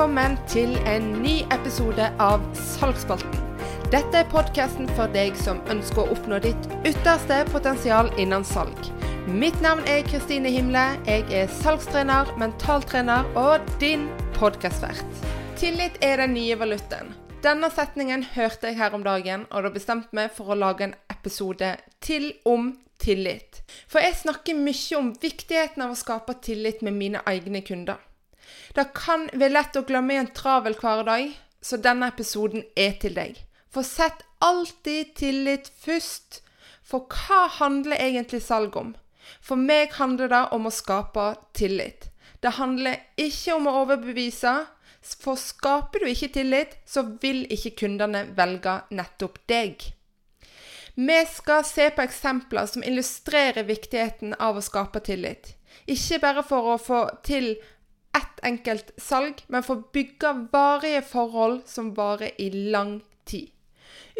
velkommen til en ny episode av Salgsspalten. Dette er podkasten for deg som ønsker å oppnå ditt ytterste potensial innen salg. Mitt navn er Kristine Himle. Jeg er salgstrener, mentaltrener og din podkastvert. Tillit er den nye valutaen. Denne setningen hørte jeg her om dagen, og da bestemte meg for å lage en episode til om tillit. For jeg snakker mye om viktigheten av å skape tillit med mine egne kunder. Det kan være lett å glemme en travel hverdag, så denne episoden er til deg. For sett alltid tillit først. For hva handler egentlig salg om? For meg handler det om å skape tillit. Det handler ikke om å overbevise. For skaper du ikke tillit, så vil ikke kundene velge nettopp deg. Vi skal se på eksempler som illustrerer viktigheten av å skape tillit. Ikke bare for å få til ett enkelt salg, men for å bygge varige forhold som varer i lang tid.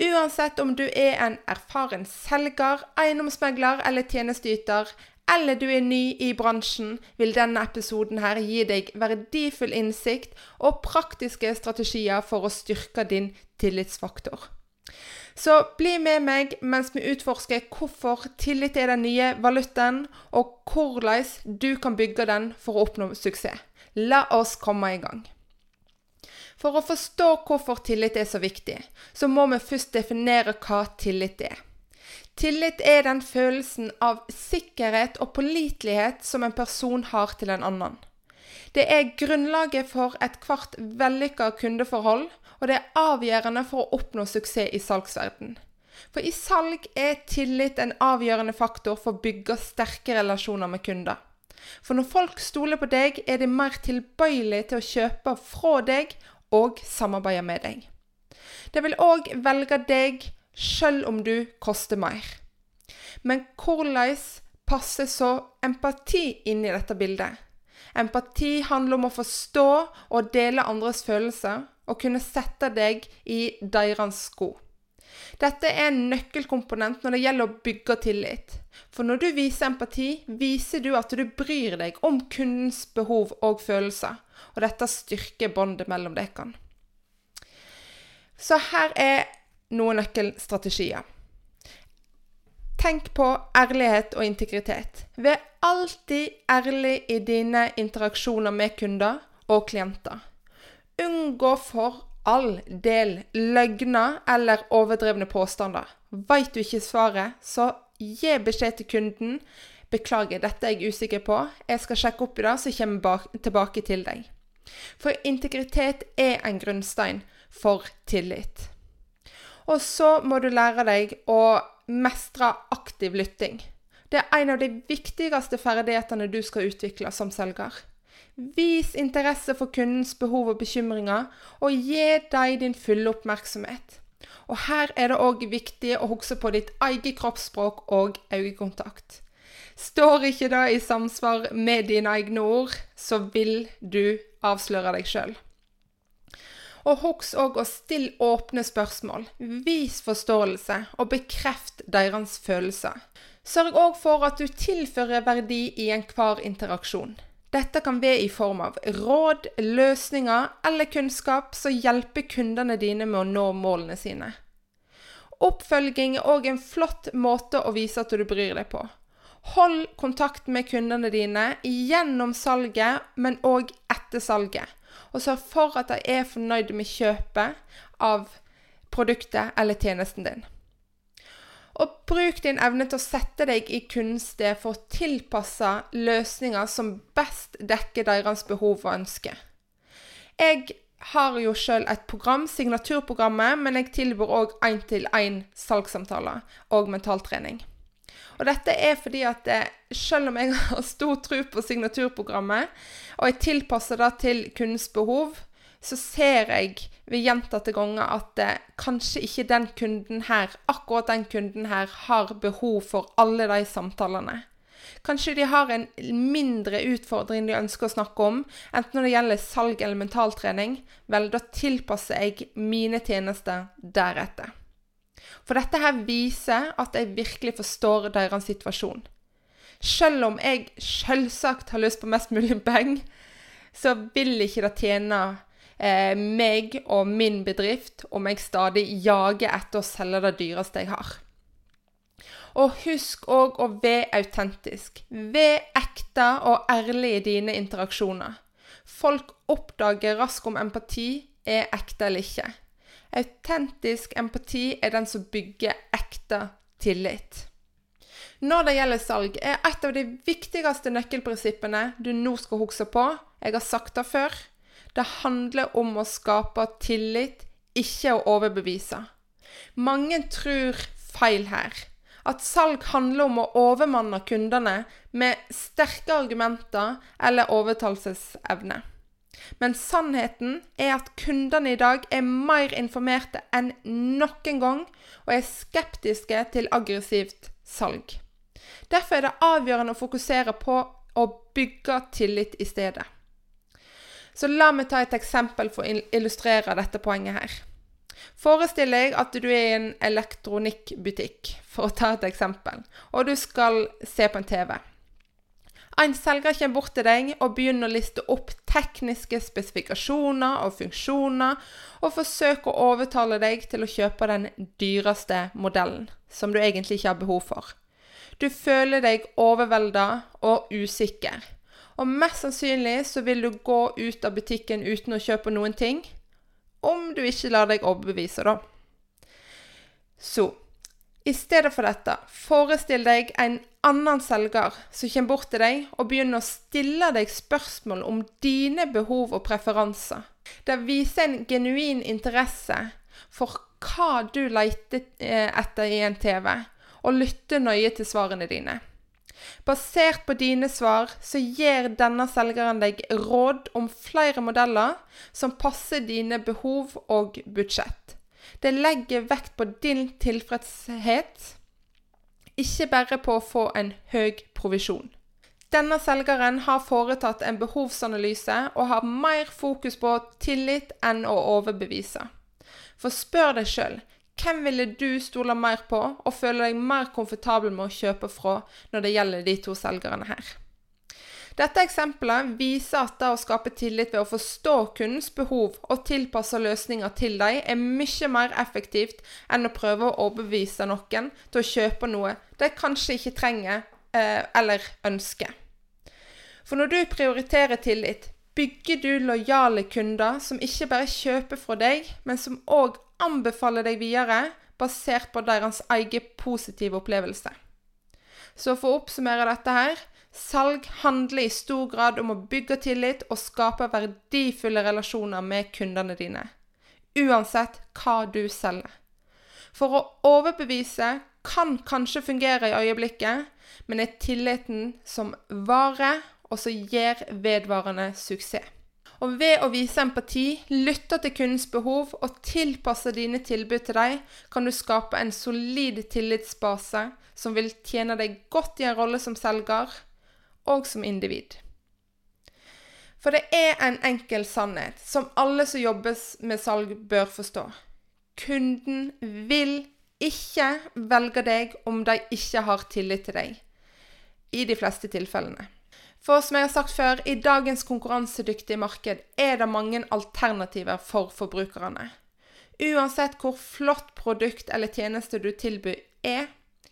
Uansett om du er en erfaren selger, eiendomsmegler eller tjenesteyter, eller du er ny i bransjen, vil denne episoden her gi deg verdifull innsikt og praktiske strategier for å styrke din tillitsfaktor. Så bli med meg mens vi utforsker hvorfor tillit er den nye valutaen, og hvordan du kan bygge den for å oppnå suksess. La oss komme i gang. For å forstå hvorfor tillit er så viktig, så må vi først definere hva tillit er. Tillit er den følelsen av sikkerhet og pålitelighet som en person har til en annen. Det er grunnlaget for ethvert vellykka kundeforhold, og det er avgjørende for å oppnå suksess i salgsverden. For i salg er tillit en avgjørende faktor for å bygge sterke relasjoner med kunder. For når folk stoler på deg, er de mer tilbøyelige til å kjøpe fra deg og samarbeide med deg. De vil òg velge deg sjøl om du koster mer. Men hvordan passer så empati inn i dette bildet? Empati handler om å forstå og dele andres følelser, og kunne sette deg i deres sko. Dette er en nøkkelkomponent når det gjelder å bygge tillit. For når du viser empati, viser du at du bryr deg om kundens behov og følelser. Og dette styrker båndet mellom dere. Så her er noen nøkkelstrategier. Tenk på ærlighet og integritet. Vær alltid ærlig i dine interaksjoner med kunder og klienter. Unngå for all del løgner eller overdrevne påstander. Veit du ikke svaret, så gi beskjed til kunden. 'Beklager, dette er jeg usikker på. Jeg skal sjekke opp i det, så kommer jeg tilbake til deg.' For integritet er en grunnstein for tillit. Og så må du lære deg å mestre aktiv lytting. Det er en av de viktigste ferdighetene du skal utvikle som selger. Vis interesse for kundens behov og bekymringer, og gi dem din fulle oppmerksomhet. Og Her er det òg viktig å huske på ditt eget kroppsspråk og øyekontakt. Står ikke det i samsvar med dine egne ord, så vil du avsløre deg sjøl. Og husk òg å stille åpne spørsmål. Vis forståelse, og bekreft deres følelser. Sørg òg for at du tilfører verdi i enhver interaksjon. Dette kan være i form av råd, løsninger eller kunnskap som hjelper kundene dine med å nå målene sine. Oppfølging er òg en flott måte å vise at du bryr deg på. Hold kontakt med kundene dine gjennom salget, men òg etter salget. Og sørg for at de er fornøyd med kjøpet av produktet eller tjenesten din. Og bruk din evne til å sette deg i kunststed for å tilpasse løsninger som best dekker deres behov og ønsker. Jeg har jo sjøl et program, signaturprogrammet, men jeg tilbyr òg én-til-én salgssamtaler og mentaltrening. Og dette er fordi at eh, selv om jeg har stor tro på signaturprogrammet, og jeg tilpasser det til kundens behov, så ser jeg ved gjentatte ganger at eh, kanskje ikke den kunden her, akkurat den kunden her, har behov for alle de samtalene. Kanskje de har en mindre utfordring de ønsker å snakke om, enten når det gjelder salg eller mentaltrening. Vel, da tilpasser jeg mine tjenester deretter. For dette her viser at jeg virkelig forstår deres situasjon. Selv om jeg selvsagt har lyst på mest mulig penger, så vil ikke det tjene eh, meg og min bedrift om jeg stadig jager etter å selge det dyreste jeg har. Og husk òg å være autentisk. Vær ekte og ærlig i dine interaksjoner. Folk oppdager raskt om empati er ekte eller ikke. Autentisk empati er den som bygger ekte tillit. Når det gjelder salg, er et av de viktigste nøkkelprinsippene du nå skal huske på Jeg har sagt det før. Det handler om å skape tillit, ikke å overbevise. Mange tror feil her. At salg handler om å overmanne kundene med sterke argumenter eller overtalelsesevne. Men sannheten er at kundene i dag er mer informerte enn noen gang, og er skeptiske til aggressivt salg. Derfor er det avgjørende å fokusere på å bygge tillit i stedet. Så la meg ta et eksempel for å illustrere dette poenget her. Forestill deg at du er i en elektronikkbutikk, for å ta et eksempel, og du skal se på en TV. En selger kommer bort til deg og begynner å liste opp tekniske spesifikasjoner og funksjoner, og forsøker å overtale deg til å kjøpe den dyreste modellen, som du egentlig ikke har behov for. Du føler deg overvelda og usikker. Og mest sannsynlig så vil du gå ut av butikken uten å kjøpe noen ting, om du ikke lar deg overbevise, da. Så i stedet for dette, forestill deg en annen selger som kommer bort til deg og begynner å stille deg spørsmål om dine behov og preferanser. Det viser en genuin interesse for hva du leter eh, etter i en TV, og lytter nøye til svarene dine. Basert på dine svar så gir denne selgeren deg råd om flere modeller som passer dine behov og budsjett. Det legger vekt på din tilfredshet, ikke bare på å få en høy provisjon. Denne selgeren har foretatt en behovsanalyse og har mer fokus på tillit enn å overbevise. For spør deg sjøl hvem ville du stole mer på og føle deg mer komfortabel med å kjøpe fra når det gjelder de to selgerne her? Dette eksempelet viser at det å skape tillit ved å forstå kundens behov og tilpasse løsninger til dem, er mye mer effektivt enn å prøve å overbevise noen til å kjøpe noe de kanskje ikke trenger eh, eller ønsker. For når du prioriterer tillit, bygger du lojale kunder som ikke bare kjøper fra deg, men som òg anbefaler deg videre, basert på deres egen positive opplevelse. Så for å oppsummere dette her Salg handler i stor grad om å bygge tillit og skape verdifulle relasjoner med kundene dine. Uansett hva du selger. For å overbevise kan kanskje fungere i øyeblikket, men er tilliten som varer, og som gir vedvarende suksess. Og ved å vise empati, lytte til kundens behov og tilpasse dine tilbud til dem, kan du skape en solid tillitsbase som vil tjene deg godt i en rolle som selger, og som individ. For det er en enkel sannhet som alle som jobbes med salg, bør forstå. Kunden vil ikke velge deg om de ikke har tillit til deg. I de fleste tilfellene. For som jeg har sagt før, i dagens konkurransedyktige marked er det mange alternativer for forbrukerne. Uansett hvor flott produkt eller tjeneste du tilbyr er,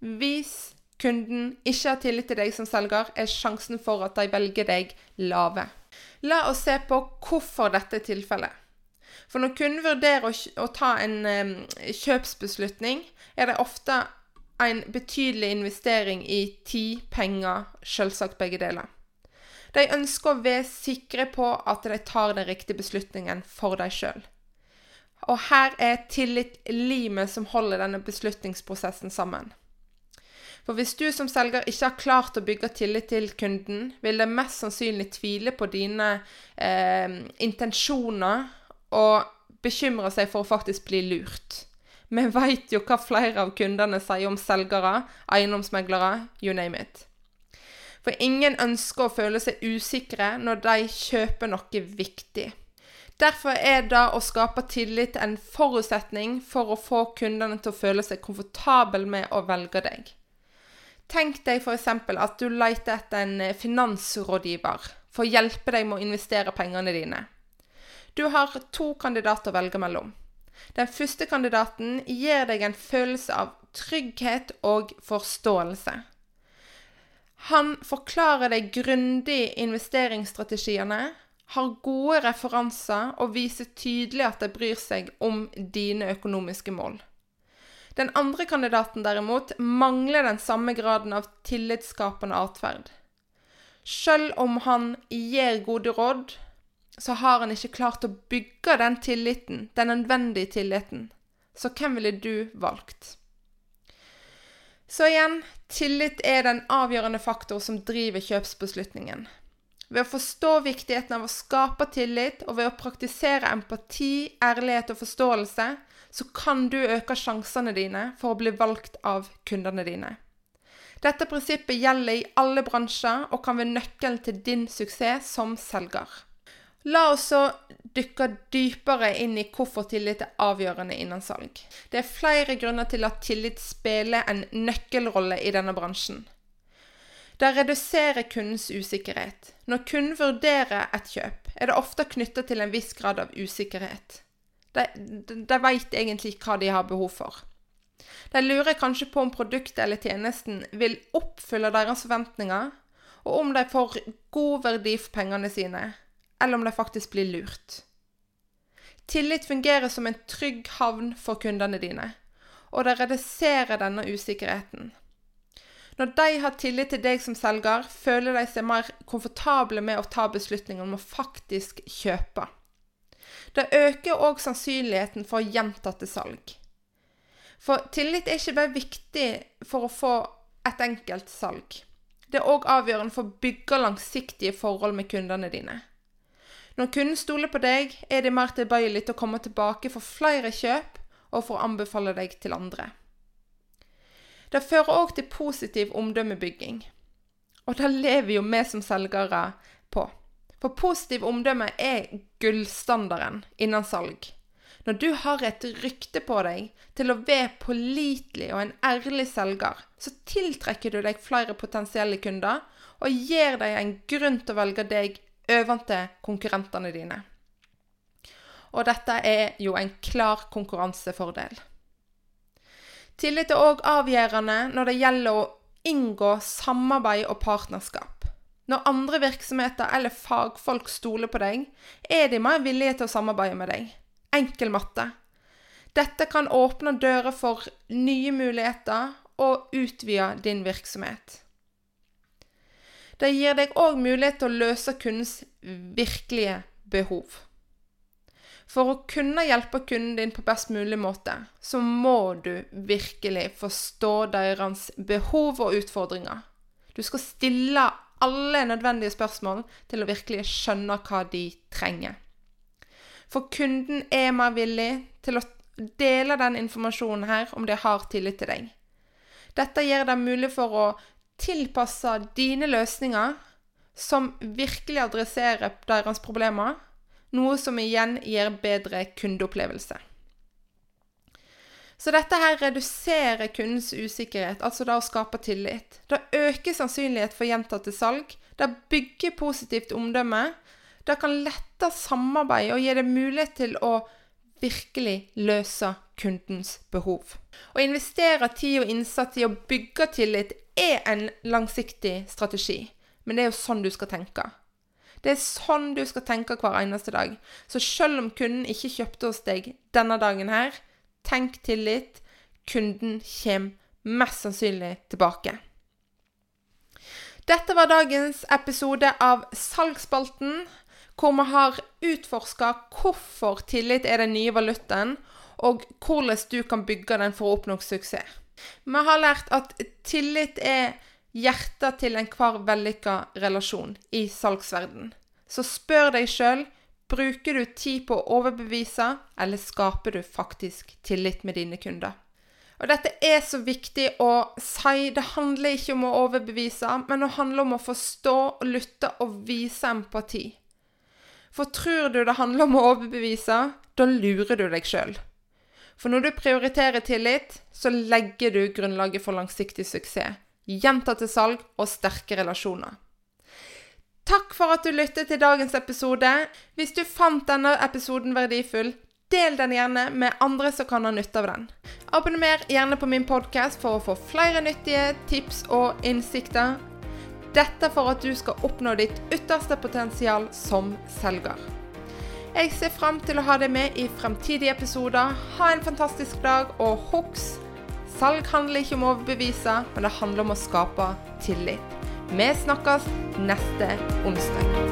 vis kunden ikke har tillit til deg som selger, er sjansen for at de velger deg lave. La oss se på hvorfor dette er tilfellet. For når kunden vurderer å, ta en kjøpsbeslutning, er det ofte en betydelig investering i tid, penger, selvsagt begge deler. De ønsker å være sikre på at de tar den riktige beslutningen for deg sjøl. Og her er tillit limet som holder denne beslutningsprosessen sammen. For hvis du som selger ikke har klart å bygge tillit til kunden, vil det mest sannsynlig tvile på dine eh, intensjoner og bekymre seg for å faktisk bli lurt. Vi veit jo hva flere av kundene sier om selgere, eiendomsmeglere, you name it. For ingen ønsker å føle seg usikre når de kjøper noe viktig. Derfor er det å skape tillit en forutsetning for å få kundene til å føle seg komfortable med å velge deg. Tenk deg f.eks. at du leter etter en eh, finansrådgiver for å hjelpe deg med å investere pengene dine. Du har to kandidater å velge mellom. Den første kandidaten gir deg en følelse av trygghet og forståelse. Han forklarer deg grundig investeringsstrategiene, har gode referanser og viser tydelig at de bryr seg om dine økonomiske mål. Den andre kandidaten derimot mangler den samme graden av tillitsskapende atferd. Selv om han gir gode råd, så har han ikke klart å bygge den tilliten, den nødvendige tilliten. Så hvem ville du valgt? Så igjen, tillit er den avgjørende faktor som driver kjøpsbeslutningen. Ved å forstå viktigheten av å skape tillit, og ved å praktisere empati, ærlighet og forståelse, så kan du øke sjansene dine for å bli valgt av kundene dine. Dette prinsippet gjelder i alle bransjer og kan være nøkkelen til din suksess som selger. La oss så dykke dypere inn i hvorfor tillit er avgjørende innen salg. Det er flere grunner til at tillit spiller en nøkkelrolle i denne bransjen. Det reduserer kundens usikkerhet. Når kunden vurderer et kjøp, er det ofte knyttet til en viss grad av usikkerhet. De, de, de vet egentlig hva de har behov for. De lurer kanskje på om produktet eller tjenesten vil oppfylle deres forventninger, og om de får god verdi for pengene sine, eller om de faktisk blir lurt. Tillit fungerer som en trygg havn for kundene dine, og det reduserer denne usikkerheten. Når de har tillit til deg som selger, føler de seg mer komfortable med å ta beslutninger om å faktisk kjøpe. Det øker òg sannsynligheten for gjentatte salg. For tillit er ikke bare viktig for å få et enkelt salg. Det er òg avgjørende for å bygge langsiktige forhold med kundene dine. Når kunden stoler på deg, er det mer tilbøyelig til å komme tilbake for flere kjøp og for å anbefale deg til andre. Det fører òg til positiv omdømmebygging. Og det lever jo vi som selgere på. For positiv omdømme er gullstandarden innen salg. Når du har et rykte på deg til å være pålitelig og en ærlig selger, så tiltrekker du deg flere potensielle kunder og gir dem en grunn til å velge deg overfor konkurrentene dine. Og dette er jo en klar konkurransefordel. Tillit er òg avgjørende når det gjelder å inngå samarbeid og partnerskap. Når andre virksomheter eller fagfolk stoler på deg, er de mer villige til å samarbeide med deg. Enkel matte. Dette kan åpne dører for nye muligheter og utvide din virksomhet. Det gir deg òg mulighet til å løse kundens virkelige behov. For å kunne hjelpe kunden din på best mulig måte, så må du virkelig forstå deres behov og utfordringer. Du skal stille alle nødvendige spørsmål til å virkelig skjønne hva de trenger. For kunden er mer villig til å dele den informasjonen her om de har tillit til deg. Dette gjør det mulig for å tilpasse dine løsninger som virkelig adresserer deres problemer, noe som igjen gir bedre kundeopplevelse. Så dette her reduserer kundens usikkerhet, altså det å skape tillit. Det øker sannsynlighet for gjentatte salg. Det bygger positivt omdømme. Det kan lette samarbeid og gi det mulighet til å virkelig løse kundens behov. Å investere tid og innsats i å bygge tillit er en langsiktig strategi, men det er jo sånn du skal tenke. Det er sånn du skal tenke hver eneste dag. Så selv om kunden ikke kjøpte hos deg denne dagen her, tenk tillit. Kunden kommer mest sannsynlig tilbake. Dette var dagens episode av Salgsspalten, hvor vi har utforska hvorfor tillit er den nye valutaen, og hvordan du kan bygge den for å oppnå suksess. Vi har lært at tillit er hjertet til enhver vellykka relasjon i salgsverden. Så spør deg sjøl bruker du tid på å overbevise, eller skaper du faktisk tillit med dine kunder? Og dette er så viktig å si. Det handler ikke om å overbevise, men det handler om å forstå, lytte og vise empati. For tror du det handler om å overbevise, da lurer du deg sjøl. For når du prioriterer tillit, så legger du grunnlaget for langsiktig suksess, gjentatte salg og sterke relasjoner. Takk for at du lyttet til dagens episode. Hvis du fant denne episoden verdifull, del den gjerne med andre som kan ha nytte av den. Abonner gjerne på min podkast for å få flere nyttige tips og innsikter. Dette for at du skal oppnå ditt ytterste potensial som selger. Jeg ser fram til å ha deg med i fremtidige episoder. Ha en fantastisk dag, og hoks! Salg handler ikke om å overbevise, men det handler om å skape tillit. Vi snakkes neste onsdag.